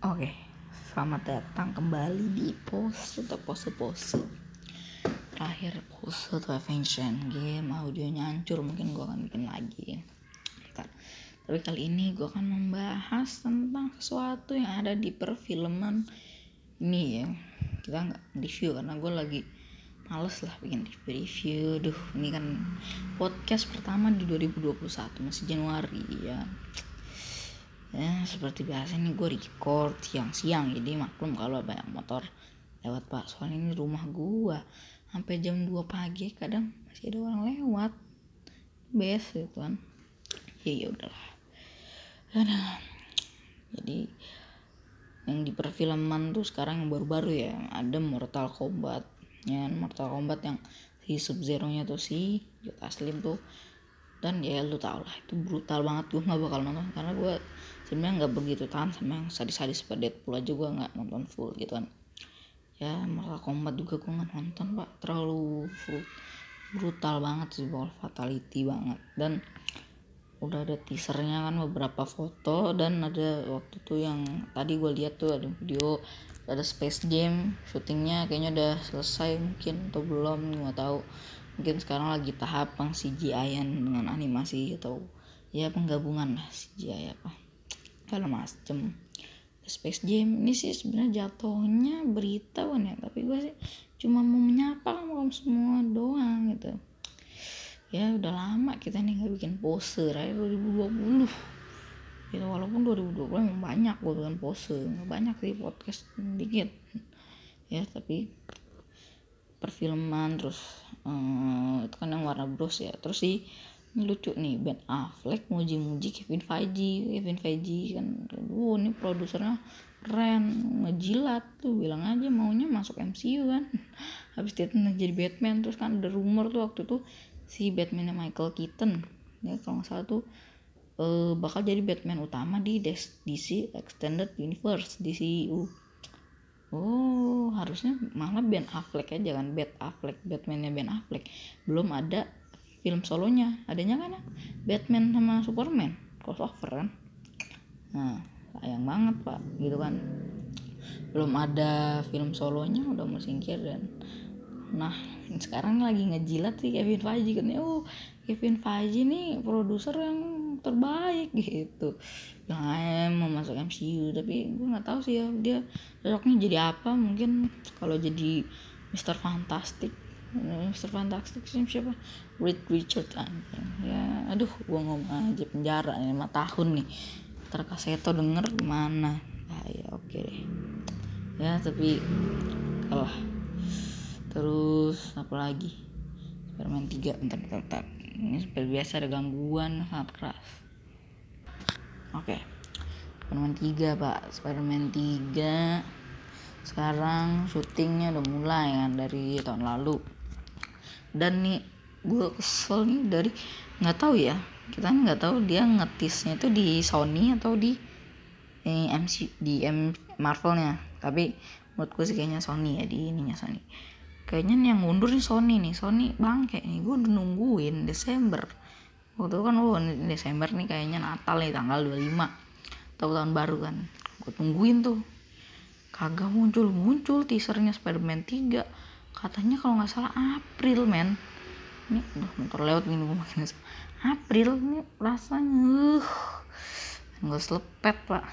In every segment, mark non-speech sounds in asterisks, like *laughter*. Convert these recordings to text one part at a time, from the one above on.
Oke, selamat datang kembali di pose atau pose-pose. Terakhir pose atau Avengers Game Audionya hancur mungkin gue akan bikin lagi. Ntar. Tapi kali ini gue akan membahas tentang sesuatu yang ada di perfilman ini ya. Kita nggak review karena gue lagi males lah bikin review-review Duh ini kan podcast pertama di 2021 masih Januari ya ya seperti biasa nih gue record siang-siang. Jadi maklum kalau banyak motor lewat pak. Soalnya ini rumah gue sampai jam 2 pagi kadang masih ada orang lewat. Biasa gitu kan. Ya ya udahlah. Aduh. jadi yang di perfilman tuh sekarang yang baru-baru ya ada Mortal Kombat. Ya Mortal Kombat yang si Sub Zero nya tuh si Jota Slim tuh. Dan ya lu tau lah itu brutal banget. Gue nggak bakal nonton karena gue sebenarnya nggak begitu tahan sama yang sadis-sadis seperti Deadpool aja gue nggak nonton full gitu kan. Ya masalah combat juga gue nggak nonton pak. Terlalu full. Brutal banget sih ball fatality banget. Dan udah ada teasernya kan beberapa foto. Dan ada waktu tuh yang tadi gue lihat tuh ada video ada Space Jam syutingnya kayaknya udah selesai mungkin atau belum nggak tahu. Mungkin sekarang lagi tahap pang CGI dengan animasi atau ya penggabungan lah CGI apa segala macem. Space Jam ini sih sebenarnya jatuhnya berita kan ya. Tapi gue sih cuma mau menyapa kamu semua doang gitu. Ya udah lama kita nih nggak bikin pose raya 2020 gitu walaupun 2020 emang banyak gue bikin pose. Nggak banyak sih podcast dikit. Ya tapi perfilman terus um, itu kan yang warna bros ya. Terus sih ini lucu nih Ben Affleck muji-muji Kevin Feige. Kevin Feige kan wow ini produsernya keren ngejilat tuh. Bilang aja maunya masuk MCU kan. *laughs* Habis dia jadi Batman. Terus kan ada rumor tuh waktu itu si Batman Michael Keaton ya kalau nggak salah tuh uh, bakal jadi Batman utama di DC Extended Universe DCU oh harusnya malah Ben Affleck aja kan Bat Affleck Batmannya Ben Affleck. Belum ada film solonya. Adanya kan ya? Batman sama Superman. Crossover kan? Nah sayang banget pak. Gitu kan. Belum ada film solonya udah mau singkir dan nah sekarang lagi ngejilat sih Kevin Feige kan. Oh Kevin Feige nih produser yang terbaik gitu. Yang mau masuk MCU tapi gue nggak tahu sih ya dia cocoknya jadi apa. Mungkin kalau jadi Mister Fantastic Mister Fantastic siapa? Reed Richard anjing. Ya aduh gua ngomong aja penjara nih 5 tahun nih. Ntar kaseto denger gimana? Ah ya oke okay deh. Ya tapi kalah. Terus apa lagi? Superman 3 bentar bentar, bentar. ini seperti biasa ada gangguan sangat keras. Oke. Okay. Spiderman 3 pak. Spiderman 3 sekarang syutingnya udah mulai kan dari tahun lalu dan nih gue kesel nih dari nggak tahu ya. Kita nggak tahu dia ngetisnya itu di Sony atau di eh, MC di M Marvelnya. Tapi menurut gue sih kayaknya Sony ya di ininya Sony. Kayaknya yang mundur nih Sony nih. Sony bangke nih. Gue udah nungguin Desember. Waktu itu kan oh Desember nih kayaknya Natal nih tanggal 25 atau tahun baru kan. Gue tungguin tuh. Kagak muncul. Muncul teasernya Spiderman 3 katanya kalau nggak salah April men. Ini udah motor lewat gini gue makin April ini rasanya uh nggak selepet pak. *laughs*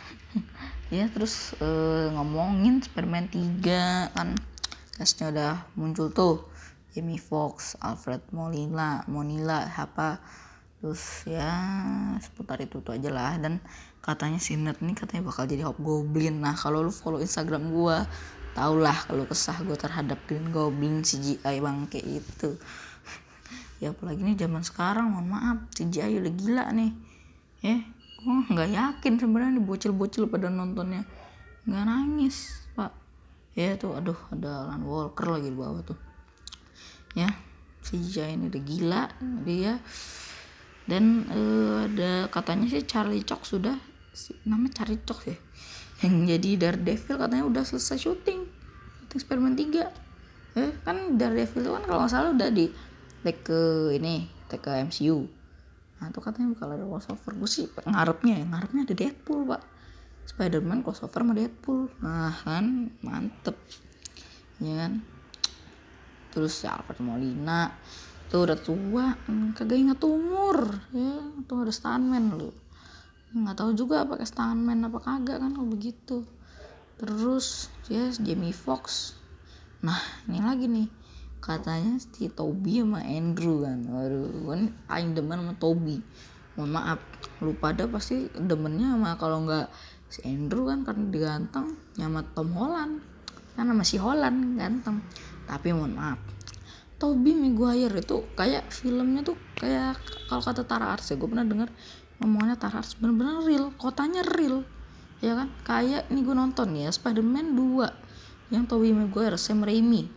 Ya terus uh, ngomongin Spiderman 3 kan castnya udah muncul tuh. Jamie Foxx, Alfred Molina, Monila, apa terus ya seputar itu tuh aja lah. Dan katanya si Ned nih katanya bakal jadi Hobgoblin. Nah kalau lu follow Instagram gua tau lah kalau kesah gue terhadap Green Goblin CGI bang kayak itu *laughs* ya apalagi nih zaman sekarang mohon maaf CGI udah gila nih. Ya gue nggak yakin sebenarnya bocil-bocil pada nontonnya. Nggak nangis pak. Ya tuh aduh ada Alan Walker lagi di bawah tuh. Ya CGI ini udah gila dia. Dan uh, ada katanya sih Charlie Cox sudah nama Charlie Cox ya yang jadi Daredevil katanya udah selesai syuting. Syuting Spiderman 3 eh kan Daredevil itu kan kalau nggak salah udah di take ke ini take ke MCU nah itu katanya bakal ada crossover. Gue sih ngarepnya ya ngarepnya ada Deadpool pak. Spider-Man crossover sama Deadpool. Nah kan mantep. Ya kan? Terus si Alfred Molina tuh udah tua hmm, kagak ingat umur. Ya tuh ada stuntman lu nggak tahu juga pakai stuntman apa kagak kan kalau begitu. Terus yes Jamie Fox nah ini lagi nih. Katanya si Toby sama Andrew kan. Waduh kan aing demen sama Toby. Mohon maaf lu pada pasti demennya sama kalau nggak si Andrew kan karena diganteng sama Tom Holland. Kan sama si Holland ganteng. Tapi mohon maaf Toby Maguire itu kayak filmnya tuh kayak kalau kata Tara Ars ya gue pernah dengar ngomongnya Tara Ars bener-bener real kotanya real ya kan? Kayak ini gue nonton ya Spider-Man 2 yang Toby Maguire Sam Raimi.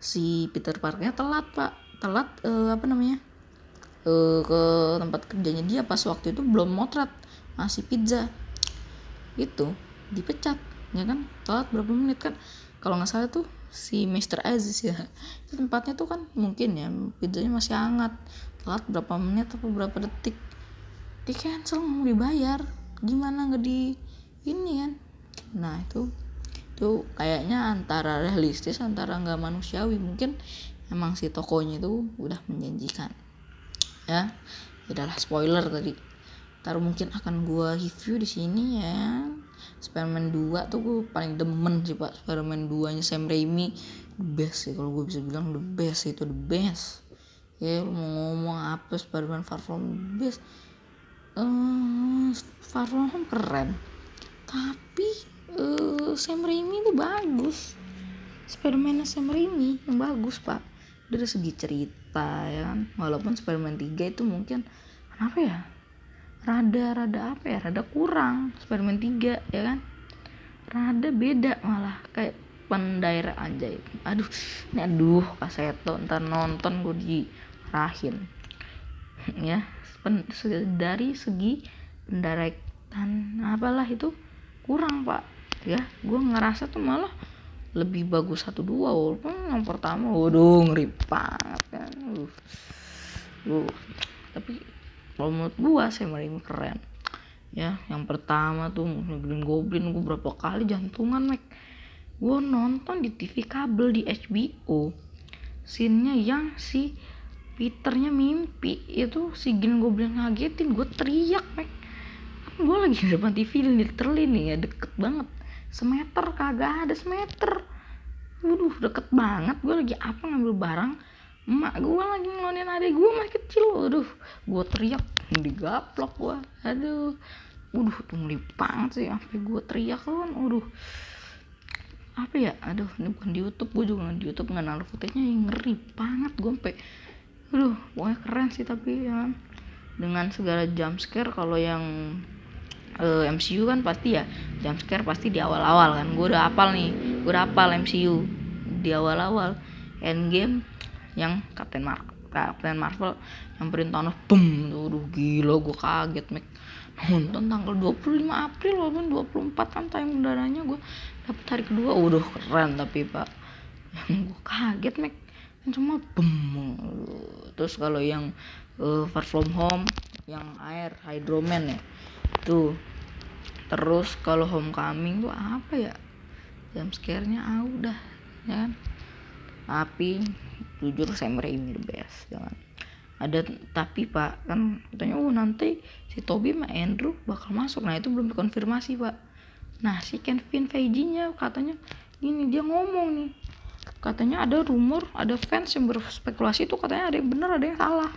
Si Peter Parkernya telat pak. Telat uh, apa namanya? Uh, ke tempat kerjanya dia pas waktu itu belum motret masih pizza. Itu dipecat ya kan? Telat berapa menit kan? Kalau nggak salah tuh si Mr. Aziz ya. Itu tempatnya tuh kan mungkin ya pizzanya masih hangat. Telat berapa menit atau berapa detik. Di cancel mau dibayar. Gimana nggak di ini kan? Nah itu itu kayaknya antara realistis antara nggak manusiawi. Mungkin emang si tokonya itu udah menjanjikan. Ya adalah spoiler tadi. Ntar mungkin akan gua review di sini ya Spiderman 2 tuh gue paling demen sih pak. Spiderman 2 nya Sam Raimi the best sih kalau gue bisa bilang the best itu the best. Ya lu mau ngomong apa Spiderman Far From the Best? Uh, Far From Home keren. Tapi uh, Sam Raimi itu bagus. Spiderman Sam Raimi yang bagus pak. Dari segi cerita ya kan. Walaupun Spiderman 3 itu mungkin kenapa ya rada rada apa ya? Rada kurang. Spiderman 3 ya kan? Rada beda malah. Kayak pendaerah anjay. Aduh ini aduh kaseto ntar nonton gue dirahin. *laughs* Ya dari segi pendirekan apalah itu kurang pak. Ya gue ngerasa tuh malah lebih bagus satu dua walaupun yang pertama waduh ngeri banget kan. Uh, uh. tapi kalau menurut gua Raimi keren. Ya yang pertama tuh Green Goblin gua berapa kali jantungan mek. Gua nonton di TV kabel di HBO scene-nya yang si Peternya mimpi itu si Green Goblin ngagetin gue teriak mek. Gue lagi di depan TV literally nih ya deket banget. Semeter kagak ada semeter. Waduh deket banget. Gue lagi apa ngambil barang emak gue lagi ngelonin adik gue masih kecil. Aduh gue teriak digaplok gue aduh udah tuh ngeri banget sih sampai gue teriak kan. Aduh apa ya? Aduh ini bukan di YouTube gue juga di YouTube nggak naruh footage-nya yang ngeri banget gue sampai. Aduh pokoknya keren sih tapi ya dengan segala jump scare kalau yang uh, eh, MCU kan pasti ya jump scare pasti di awal-awal kan. Gue udah apal nih gue udah apal MCU di awal-awal. Endgame yang Captain Marvel Captain Marvel nyamperin Thanos boom tuh gila gue kaget mek nonton tanggal 25 April walaupun 24 kan tayang udaranya gue dapet hari kedua. Udah keren tapi pak. Yang gue kaget mek kan cuma boom terus kalau yang uh, Far From Home yang air Hydroman ya tuh. Terus kalau Homecoming tuh apa ya? Jam scare-nya ah udah ya kan? Tapi jujur Sam Raimi the best jangan. Ada tapi pak kan katanya oh nanti si Toby sama Andrew bakal masuk. Nah itu belum dikonfirmasi pak. Nah si Kevin Feige nya katanya ini dia ngomong nih. Katanya ada rumor ada fans yang berspekulasi itu katanya ada yang benar ada yang salah.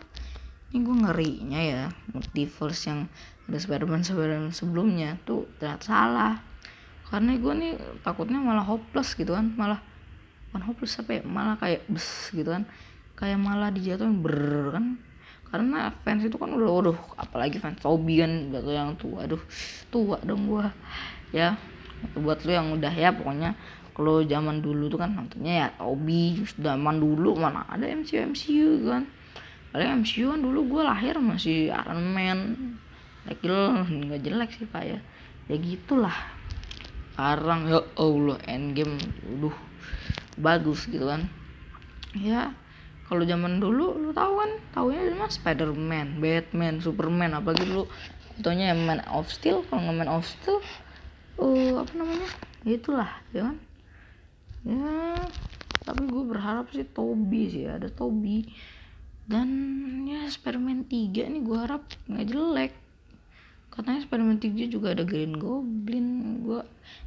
Ini gue ngerinya ya multiverse yang ada Spiderman Spiderman sebelumnya tuh ternyata salah. Karena gue nih takutnya malah hopeless gitu kan malah bukan hopeless apa ya malah kayak bes gitu kan. Kayak malah dijatuhin ber kan. Karena fans itu kan udah waduh apalagi fans Toby kan jatuh yang tua. Aduh tua dong gua. Ya buat lo yang udah ya pokoknya. Kalau zaman dulu tuh kan nontonnya ya Toby zaman dulu mana ada MCU MCU kan. Paling MCU kan dulu gua lahir masih Iron Man. Ekil nggak jelek sih pak ya. Ya gitulah. Sekarang ya Allah Endgame udah bagus gitu kan. Ya kalau zaman dulu lu tahu kan? Tahunya cuma Spiderman, Batman, Superman apalagi dulu contohnya Man of Steel kalau nggak Man of Steel uh, apa namanya? Ya itulah ya kan? Ya tapi gue berharap sih Toby sih ada Toby. Dan ya Spiderman 3 nih gue harap nggak jelek. Katanya Spiderman 3 juga ada Green Goblin gue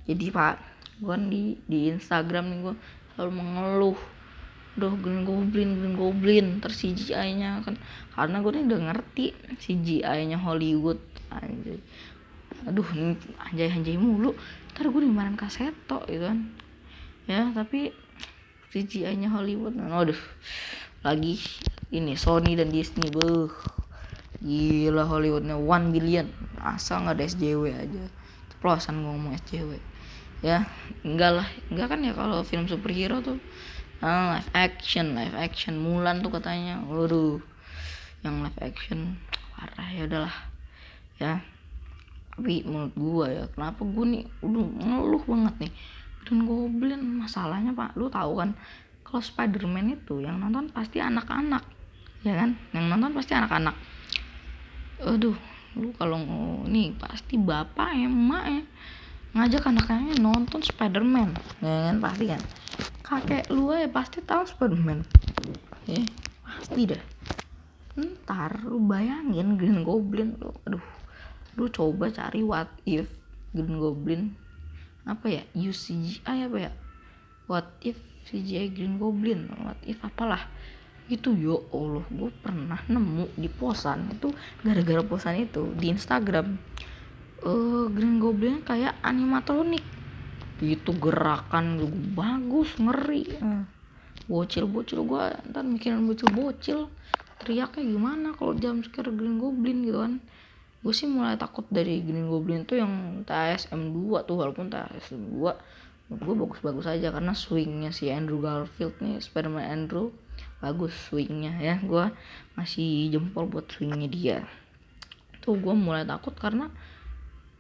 jadi pak gue kan di di Instagram nih gue selalu mengeluh. Duh Green Goblin Green Goblin terus CGI nya kan karena gue udah ngerti CGI nya Hollywood. Anjay. Aduh anjay anjay mulu. Ntar gue dimarahin kaseto gitu kan. Ya tapi CGI-nya Hollywood. Nah, aduh lagi ini Sony dan Disney beuh. Gila Hollywoodnya one billion. Asal nggak ada SJW aja? Ceplosan ngomong SJW ya enggak lah. Enggak kan ya kalau film superhero tuh ah, live action live action. Mulan tuh katanya. Waduh yang live action parah ya udahlah. Ya tapi menurut gua ya kenapa gua nih udah ngeluh banget nih. Green Goblin masalahnya pak lu tahu kan? Kalau Spiderman itu yang nonton pasti anak-anak ya kan? Yang nonton pasti anak-anak. Aduh lu kalau nih pasti bapak emak ya ngajak anak-anaknya nonton Spiderman. Ya kan pasti kan. Kakek lu ya pasti tahu Spiderman. Ya pasti dah ntar lu bayangin Green Goblin lu. Aduh lu coba cari what if Green Goblin. Apa ya? UCGI apa ya? What if CGI Green Goblin? What if apalah? Itu yo Allah gue pernah nemu di posan itu gara-gara posan itu di Instagram uh, Green Goblin kayak animatronik. Itu gerakan gue bagus ngeri. Uh, bocil-bocil gue ntar mikirin bocil-bocil. Teriaknya gimana kalau jam sekarang Green Goblin gitu kan? Gue sih mulai takut dari Green Goblin tuh yang TSM 2 tuh walaupun TSM 2 menurut gue bagus-bagus aja karena swingnya si Andrew Garfield nih Spiderman Andrew bagus swingnya ya. Gue masih jempol buat swingnya dia. Tuh gue mulai takut karena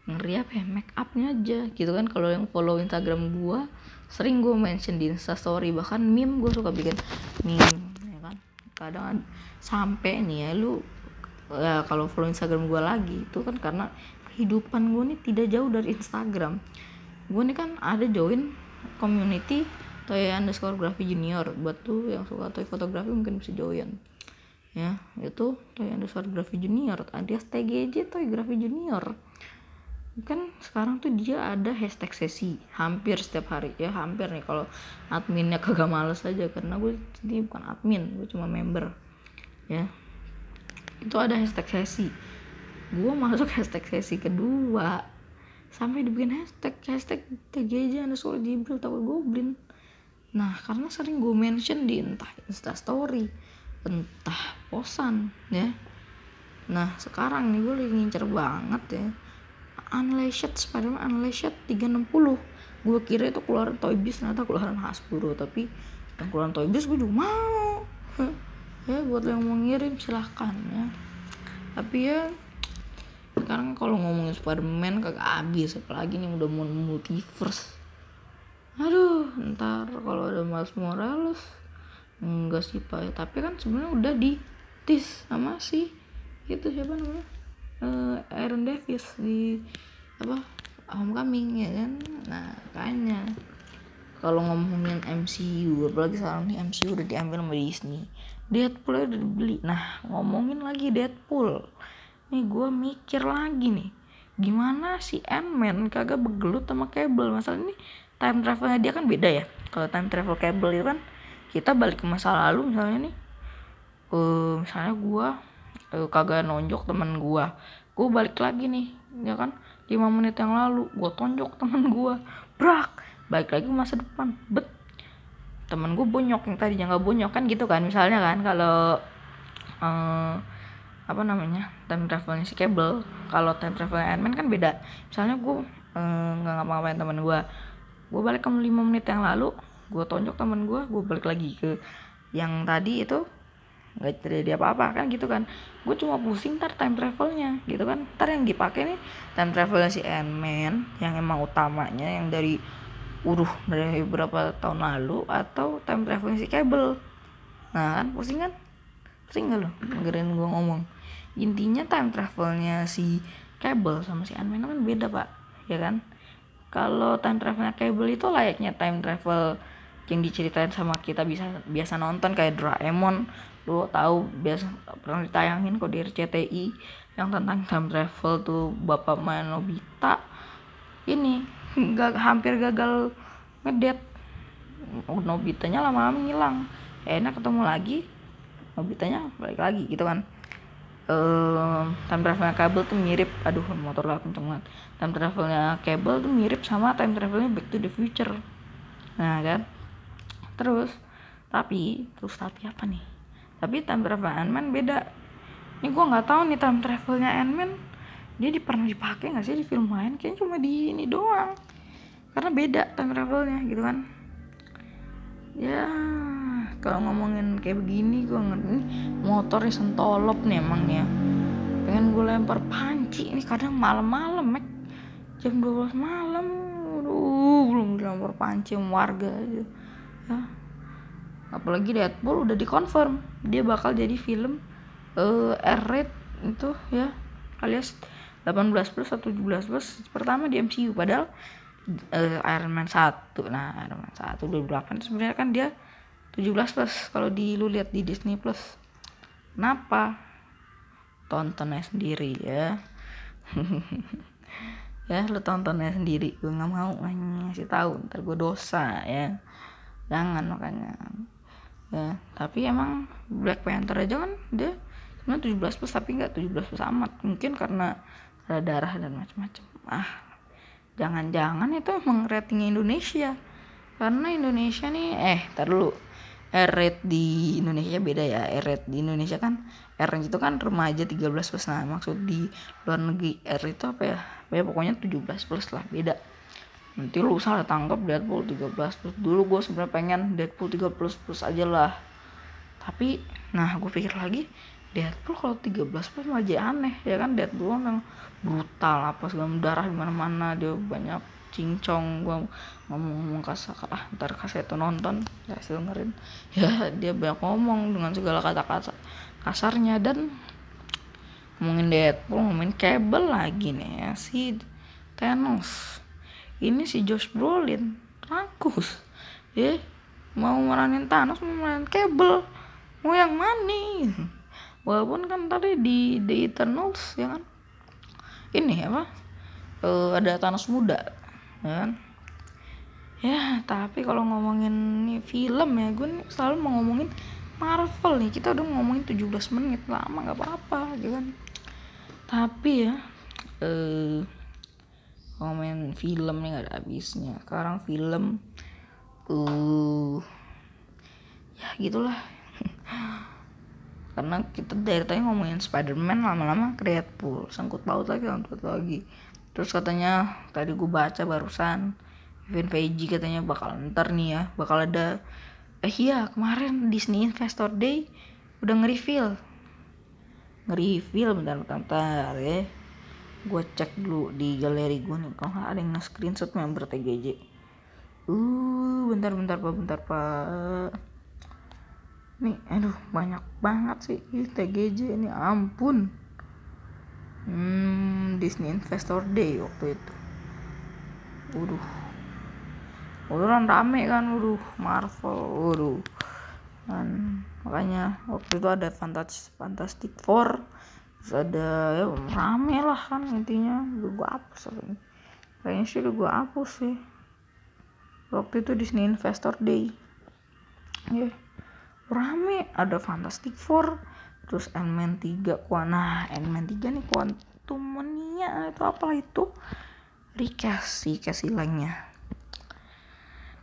ngeri apa ya make upnya aja gitu kan. Kalau yang follow Instagram gue sering gue mention di Story bahkan meme gue suka bikin meme ya kan. Kadang sampai nih ya lu ya kalau follow Instagram gue lagi itu kan karena kehidupan gue nih tidak jauh dari Instagram. Gue nih kan ada join community toy underscore grafi junior. Buat tuh yang suka toy fotografi mungkin bisa join. Ya itu toy underscore grafi junior. Alias TGJ toy grafi junior kan sekarang tuh dia ada hashtag sesi hampir setiap hari. Ya hampir nih kalau adminnya kagak males aja karena gue ini bukan admin gue cuma member. Ya itu ada hashtag sesi. Gue masuk hashtag sesi kedua. Sampai dibikin hashtag hashtag TGJ underscore Jibril takut goblin. Nah karena sering gue mention di entah instastory entah posan ya. Nah sekarang nih gue lagi ngincer banget ya Unleashed Spiderman Unleashed 360 gue kira itu keluaran Toy Biz ternyata keluaran Hasbro tapi yang keluaran Toy Biz gue juga mau. *laughs* Ya buat yang mau ngirim silahkan ya. Tapi ya sekarang kalau ngomongin Spiderman kagak habis apalagi nih udah mau multiverse. Aduh ntar kalau ada Miles Morales enggak sih pak. Tapi kan sebenarnya udah di tis sama si itu siapa namanya uh, Aaron Davis di apa Homecoming ya kan? Nah kayaknya kalau ngomongin MCU apalagi sekarang nih MCU udah diambil sama Disney. Deadpool udah dibeli. Nah ngomongin lagi Deadpool. Nih gue mikir lagi nih gimana si Ant-Man kagak begelut sama Cable? Masalah ini time travelnya dia kan beda ya. Kalau time travel Cable itu kan kita balik ke masa lalu misalnya nih. Uh, misalnya gue uh, kagak nonjok teman gue gue balik lagi nih ya kan? 5 menit yang lalu gue tonjok teman gue brak! Balik lagi masa depan. Bet! Temen gue bonyok yang tadi nggak bonyok kan gitu kan misalnya kan kalau uh, apa namanya time travelnya si Cable kalau time travel Ant-Man kan beda. Misalnya gue nggak uh, ngapa-ngapain temen gue gue balik ke 5 menit yang lalu gue tonjok temen gue gue balik lagi ke yang tadi itu nggak terjadi apa-apa kan gitu kan. Gue cuma pusing ntar time travelnya gitu kan. Ntar yang dipakai nih time travelnya si Ant-Man yang emang utamanya yang dari uruh dari beberapa tahun lalu atau time traveling si Cable. Nah kan pusing kan? Pusing gak lo dengerin gue ngomong. Intinya time travelnya si Cable sama si ant kan beda pak. Ya kan? Kalau time travelnya Cable itu layaknya time travel yang diceritain sama kita bisa biasa nonton kayak Doraemon lu tahu biasa pernah ditayangin kok di RCTI yang tentang time travel tuh bapak main Nobita ini gak hampir gagal ngedet. Nobitanya lama-lama ngilang. Enak ketemu lagi Nobitanya balik lagi gitu kan. Uh, time travelnya kabel tuh mirip. Aduh motor lah kenceng banget. Time travelnya kabel tuh mirip sama time travelnya Back to the Future. Nah kan? Terus tapi terus tapi apa nih tapi time travel Ant-Man beda. Ini gue nggak tahu nih time travelnya Ant-Man dia di pernah dipakai nggak sih di film lain? Kayaknya cuma di ini doang. Karena beda time travelnya gitu kan. Ya kalau ngomongin kayak begini gue ngerti. Motornya sentolop nih emang ya. Pengen gue lempar panci. Ini kadang malam-malam mek jam 12 malam. Aduh belum dilempar panci warga aja ya apalagi Deadpool udah dikonfirm. Dia bakal jadi film uh, R-rate itu ya alias 18 plus atau 17 plus pertama di MCU padahal uh, Iron Man 1 nah Iron Man 1 2008 sebenarnya kan dia 17 plus kalau di lu lihat di Disney Plus. Kenapa? Tontonnya sendiri ya. *laughs* Ya lu tontonnya sendiri. Gue nggak mau ngasih tahu ntar gue dosa ya. Jangan makanya ya tapi emang Black Panther aja kan dia sebenarnya 17 plus tapi nggak 17 plus amat. Mungkin karena ada darah dan macam-macam ah jangan-jangan itu emang ratingnya Indonesia. Karena Indonesia nih eh tar dulu. R-rate di Indonesia beda ya. R-rate di Indonesia kan R itu kan remaja 13 plus. Nah maksud di luar negeri R itu apa ya? Ya pokoknya 17 plus lah beda nanti lu salah tangkap Deadpool 13 plus dulu gue sebenarnya pengen Deadpool 13 plus aja lah. Tapi nah gue pikir lagi Deadpool kalau 13 plus aja aneh ya kan? Deadpool kan yang brutal apa segala darah di mana-mana dia banyak cincong gua ngomong-ngomong kasar ah ntar kasih itu nonton ya dengerin. *laughs* Ya dia banyak ngomong dengan segala kata-kata kasarnya dan ngomongin Deadpool ngomongin kabel lagi nih ya si Thanos ini si Josh Brolin. Rakus ya mau meranin Thanos mau meranin kabel mau yang mana walaupun kan tadi di The Eternals ya kan? Ini apa? Uh, ada Thanos muda ya kan? Ya tapi kalau ngomongin nih film ya gue nih selalu mau ngomongin Marvel nih. Kita udah ngomongin 17 menit lama nggak apa-apa gitu kan? Tapi ya eh ngomongin film nih gak ada habisnya. Sekarang film uh ya gitulah. *laughs* Karena kita dari tadi ngomongin Spider-Man lama-lama Deadpool. Sangkut paut lagi sangkut lagi. Terus katanya tadi gue baca barusan event VG katanya bakal ntar nih ya bakal ada eh iya kemarin Disney Investor Day udah nge-reveal. Nge-reveal bentar, bentar ya gue cek dulu di galeri gue nih kalau ada yang nge-screenshot member TGJ uh bentar bentar pak bentar pak. Nih aduh banyak banget sih TGJ ini ampun. Hmm, Disney Investor Day waktu itu. Waduh. Udah kan rame kan waduh Marvel waduh. Kan makanya waktu itu ada Fantastic Fantastic Four terus ada ya rame lah kan intinya. Udah gue hapus kayaknya sih udah gue hapus sih. Waktu itu Disney Investor Day. Ya yeah. rame ada Fantastic Four terus Ant-Man 3 nah Ant-Man 3 nih Quantum Mania itu apa itu. Recast si Lang-nya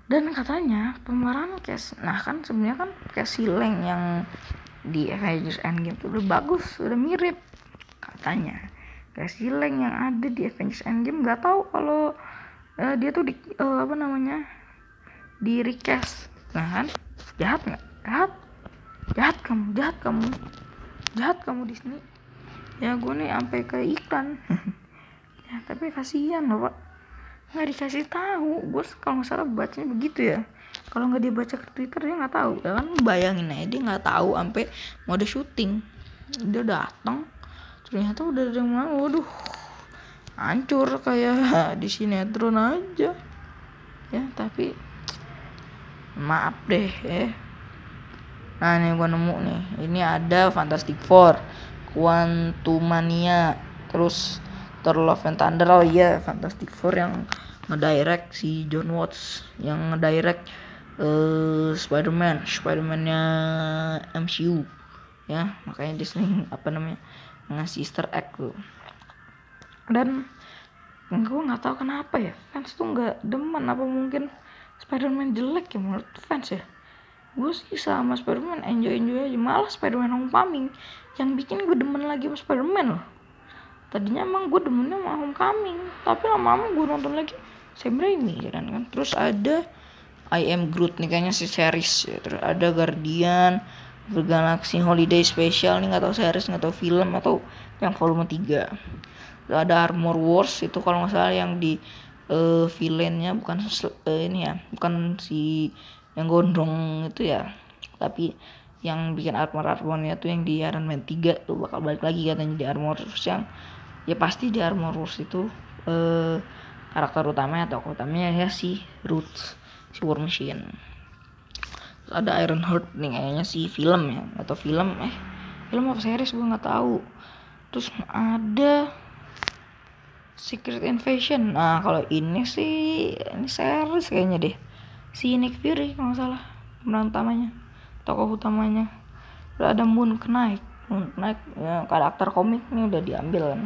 dan katanya pemeran Cas nah kan sebenarnya kan Lang yang di Avengers Endgame itu udah bagus udah mirip katanya. Casey Lang yang ada di Avengers Endgame nggak tahu kalau uh, dia tuh di uh, apa namanya di recast. Nah kan? Jahat nggak? Jahat? Jahat kamu jahat kamu. Jahat kamu Disney. Ya gue nih sampai ke iklan. *laughs* Ya tapi kasihan loh pak. Nggak dikasih tahu. Gue kalau nggak salah bacanya begitu ya. Kalau nggak dia baca ke twitter dia nggak tahu. Ya kan? Bayangin aja dia nggak tahu sampai ada syuting dia datang ternyata udah ada yang waduh. Hancur kayak di sinetron aja. Ya tapi maaf deh ya. Nah ini gua nemu nih. Ini ada Fantastic Four Quantumania. Terus Thor Love and Thunder. Oh iya Fantastic Four yang ngedirect si John Watts yang ngedirect uh, Spider-Man. Spider-Man-nya MCU ya makanya Disney apa namanya ngasih Easter egg tuh. Dan gue nggak tahu kenapa ya fans tuh nggak demen. Apa mungkin Spider-Man jelek ya menurut fans ya? Gue sih sama Spider-Man enjoy enjoy aja. Malah Spider-Man Homecoming yang bikin gue demen lagi sama Spider-Man loh. Tadinya emang gue demennya sama Homecoming tapi lama-lama gue nonton lagi Sam Raimi ya kan, kan? Terus ada I Am Groot nih kayaknya si series ya. terus ada Guardian The Galaxy Holiday Special nih nggak tahu series nggak tahu film atau yang volume 3 ada Armor Wars itu kalau nggak salah yang di uh, villainnya bukan uh, ini ya bukan si yang gondrong itu ya. Tapi yang bikin armor armornya tuh yang di Iron Man 3 tuh bakal balik lagi katanya di Armor Wars yang ya pasti di Armor Wars itu eh, karakter utamanya atau utamanya ya si Roots si War Machine Terus ada Iron Heart nih kayaknya si film ya atau film eh film apa series gue nggak tahu. Terus ada Secret Invasion. Nah kalau ini sih ini series kayaknya deh. Si Nick Fury kalau salah pemeran utamanya tokoh utamanya. Udah ada Moon Knight. Moon Knight ya, karakter komik ini udah diambil kan.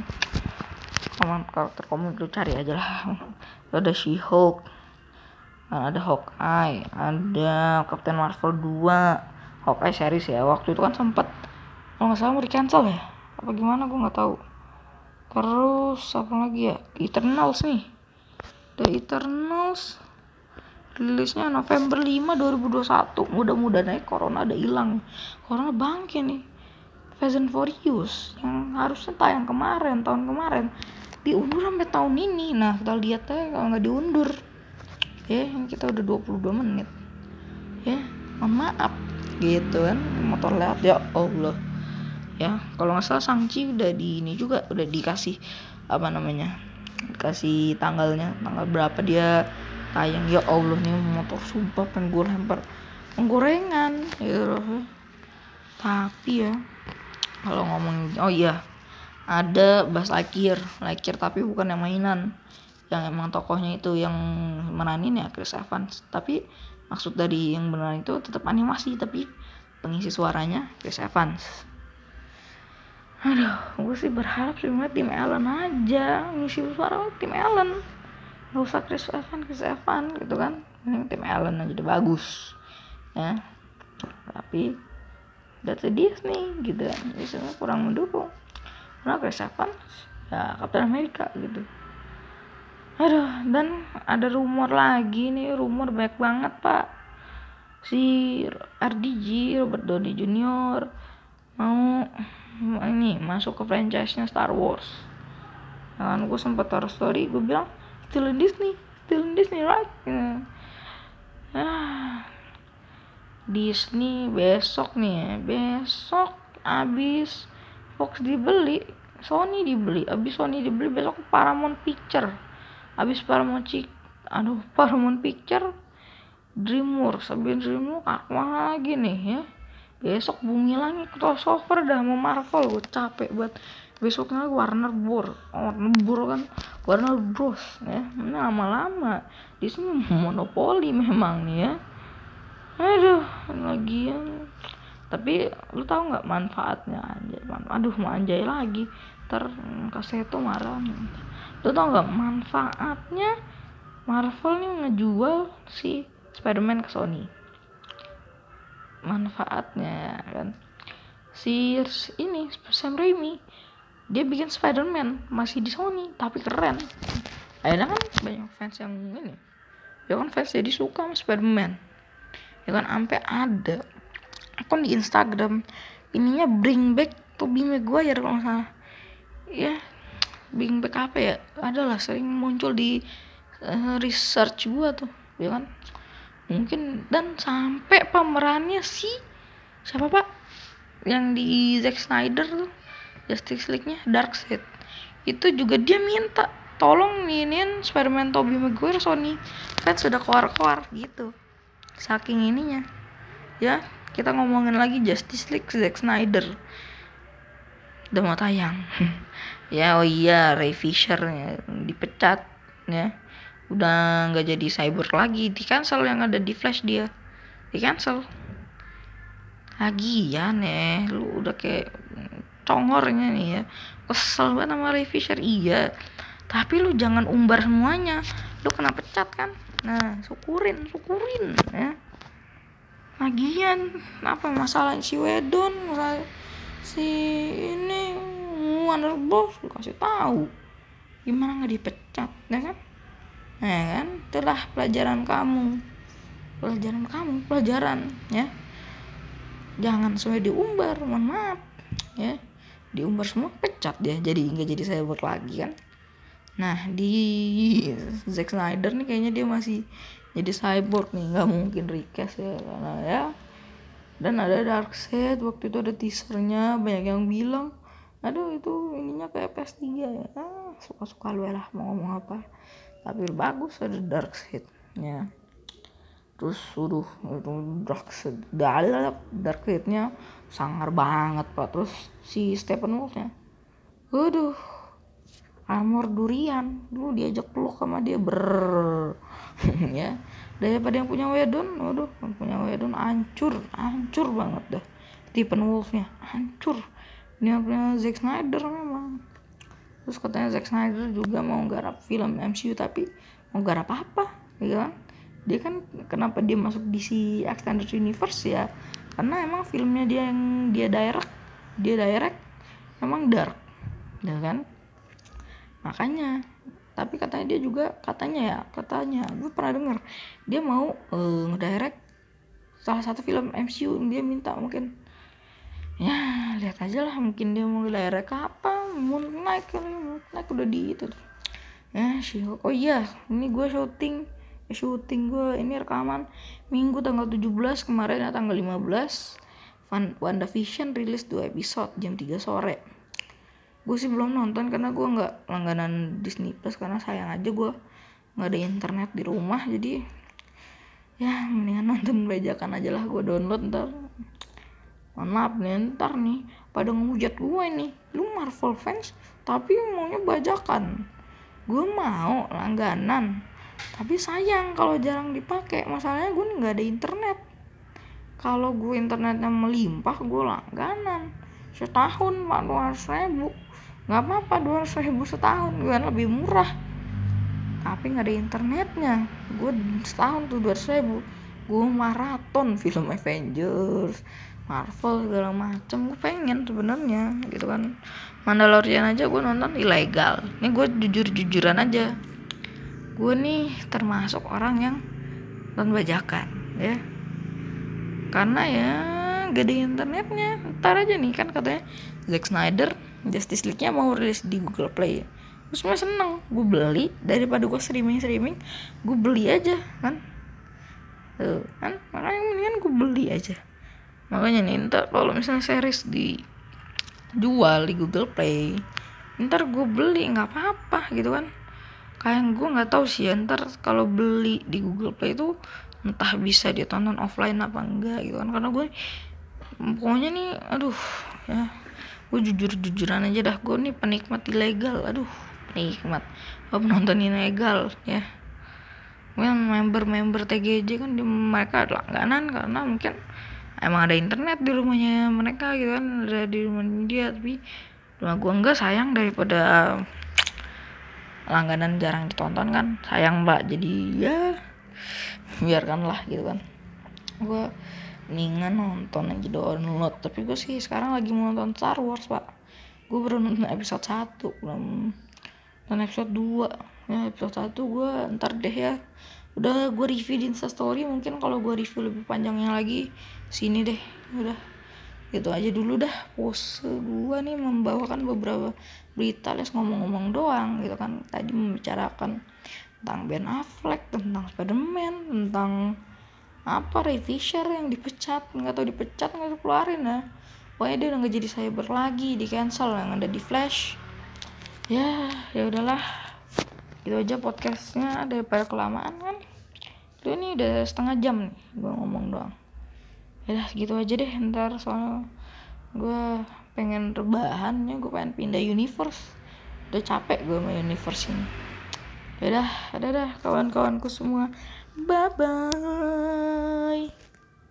Sama karakter komik lu cari aja lah. Ada She Hulk ada Hawkeye ada Captain Marvel 2 Hawkeye series ya waktu itu kan sempet. Kalau nggak salah mau di cancel ya? Apa gimana? Gue nggak tahu. Terus apa lagi ya? Eternals nih. The Eternals rilisnya November 5 2021 mudah-mudahan aja corona ada hilang. Corona bangke nih. Fast and Furious yang harusnya tayang kemarin tahun kemarin. Diundur sampai tahun ini. Nah kita lihat aja kalau nggak diundur ya kita udah 22 menit. Ya mohon maaf. Gitu kan motor lewat. Ya Allah. Ya kalau nggak salah Sangci udah di ini juga udah dikasih apa namanya dikasih tanggalnya tanggal berapa dia tayang. Ya Allah nih motor sumpah pengen gue lempar penggorengan gitu tapi ya kalau ngomong oh iya ada Bas Lakir. Lakir tapi bukan yang mainan yang emang tokohnya itu yang meranin ya Chris Evans. Tapi maksud dari yang beneran itu tetap animasi tapi pengisi suaranya Chris Evans. Aduh gue sih berharap sebenarnya tim Ellen aja. Ngisi suara tim Ellen nggak usah Chris Evans Chris Evans gitu kan. Ini tim Allen aja udah bagus ya. Tapi udah sedih nih gitu kan. Misalnya kurang mendukung. Karena Chris Evans ya Captain America gitu aduh dan ada rumor lagi nih rumor banyak banget pak. Si RDG Robert Downey Jr mau ini masuk ke franchise-nya Star Wars. Kan gue sempet taruh story gue bilang still in Disney still in Disney right? Yeah. ah, Disney besok nih besok abis Fox dibeli Sony dibeli abis Sony dibeli besok Paramount Picture abis Paramount Cik aduh Paramount Picture DreamWorks abis DreamWorks apa lagi nih ya. Besok bumi langit crossover dah mau Marvel. Gue capek buat besoknya Warner Bros. Warner Bros. kan Warner Bros. ya. Nah, lama-lama. Di sini monopoli memang nih ya. Aduh lagian tapi lu tahu nggak manfaatnya? Anjay aduh mau anjay lagi ter itu marah lu tau nggak manfaatnya Marvel nih ngejual si Spiderman ke Sony. Manfaatnya kan? Si ini Sam Raimi dia bikin Spider-Man masih di Sony tapi keren. Akhirnya kan banyak fans yang ini. Ya kan fans jadi suka sama Spider-Man. Ya kan sampai ada. Akun di Instagram ininya bring back Tobey Maguire kalau nggak salah. Ya back apa ya? Adalah sering muncul di uh, research gua tuh ya kan? Mungkin dan sampai pemerannya si siapa pak? Yang di Zack Snyder tuh Justice League-nya Darkseid. Itu juga dia minta tolong iniin Spiderman Tobey Maguire Sony. Kan sudah keluar-keluar gitu saking ininya. Ya kita ngomongin lagi Justice League Zack Snyder. Udah mau tayang *laughs* ya oh iya Ray Fisher ya, dipecat ya. Udah nggak jadi cyber lagi. Di cancel yang ada di Flash dia. Di cancel. Lagian ya. Lu udah kayak congornya nih ya. Kesel banget sama Ray Fisher. Iya. Tapi lu jangan umbar semuanya. Lu kena pecat kan? Nah syukurin syukurin ya. Lagian apa masalah si Wedon si ini Wonder Boss lu kasih tahu gimana nggak dipecat ya kan? Ya kan? Itulah pelajaran kamu. Pelajaran kamu pelajaran ya. Jangan semua diumbar mohon maaf ya. Diumbar semua pecat ya jadi nggak jadi saya buat lagi kan? Nah di Zack Snyder nih kayaknya dia masih jadi cyborg nih nggak mungkin request ya karena ya. Dan ada Darkseid waktu itu ada teasernya banyak yang bilang aduh itu ininya kayak PS3 ya. Ah, suka-suka lu lah mau ngomong apa. Tapi bagus ada dark ya terus suruh itu dark dalam dark setnya sangar banget pak. Terus si Stephen Wolfnya waduh armor durian. Dulu diajak peluk sama dia ber *laughs* ya. Daripada yang punya Wedon waduh yang punya Wedon hancur hancur banget dah. Stephen Wolfnya hancur ini punya Zack Snyder memang. Terus katanya Zack Snyder juga mau garap film MCU tapi mau garap apa gitu kan? Dia kan kenapa dia masuk DC Extended Universe ya? Karena emang filmnya dia yang dia direct dia direct emang dark ya kan? Makanya tapi katanya dia juga katanya ya katanya gue pernah denger dia mau uh, ngedirect salah satu film MCU dia minta mungkin ya lihat aja lah mungkin dia mau daerah apa mau naik kali mau naik udah di itu ya sih oh iya ini gue syuting ya, syuting gue ini rekaman minggu tanggal 17 kemarin ya tanggal 15 Van WandaVision rilis dua episode jam 3 sore. Gue sih belum nonton karena gue nggak langganan Disney Plus karena sayang aja gue nggak ada internet di rumah jadi ya mendingan *laughs* nonton bajakan aja lah gue download ntar mohon maaf nih ntar nih pada ngehujat gue nih lu Marvel fans tapi maunya bajakan. Gue mau langganan. Tapi sayang kalau jarang dipakai masalahnya gue nggak ada internet. Kalau gue internetnya melimpah gue langganan. Setahun pak dua ratus ribu. Nggak apa-apa dua ratus ribu setahun gue lebih murah. Tapi nggak ada internetnya. Gue setahun tuh dua ratus ribu. Gue maraton film Avengers Marvel segala macem. Gue pengen sebenarnya gitu kan. Mandalorian aja gue nonton ilegal. Ini gue jujur jujuran aja. Gue nih termasuk orang yang nonton bajakan ya. Karena ya gak ada internetnya. Ntar aja nih kan katanya Zack Snyder Justice League-nya mau rilis di Google Play. Ya gue seneng. Gue beli daripada gue streaming streaming gue beli aja kan. Tuh kan? Makanya mendingan gue beli aja makanya nih ntar kalau misalnya series dijual di Google Play ntar gue beli nggak apa-apa gitu kan. Kayak gue nggak tahu sih ya, ntar kalau beli di Google Play itu entah bisa ditonton offline apa enggak gitu kan. Karena gue pokoknya nih aduh ya. Gue jujur jujuran aja dah gue nih penikmat ilegal aduh penikmat. Gue penonton ilegal ya. Gue member-member TGJ kan di mereka langganan karena mungkin emang ada internet di rumahnya mereka gitu kan ada di rumah dia tapi rumah gua enggak sayang daripada langganan jarang ditonton kan. Sayang mbak. Jadi ya biarkanlah gitu kan. Gua mendingan nonton aja download. Tapi gue sih sekarang lagi mau nonton Star Wars pak. Gue baru nonton episode 1 belum. Nonton episode 2 ya episode 1 gue ntar deh ya udah gue review di instastory mungkin kalau gue review lebih panjangnya lagi sini deh. Udah. Gitu aja dulu dah. Pose gue nih membawakan beberapa berita les ngomong-ngomong doang gitu kan. Tadi membicarakan tentang Ben Affleck tentang Spiderman tentang apa Ray Fisher yang dipecat nggak tahu dipecat nggak keluarin ya. Pokoknya dia udah nggak jadi cyber lagi di cancel yang ada di Flash. Ya ya udahlah gitu aja podcastnya daripada kelamaan kan? Itu ini udah setengah jam nih gue ngomong doang. Ya gitu aja deh ntar soal gue pengen rebahan ya gue pengen pindah universe. Udah capek gue sama universe ini. Ya dah ada dah kawan-kawanku semua. Bye bye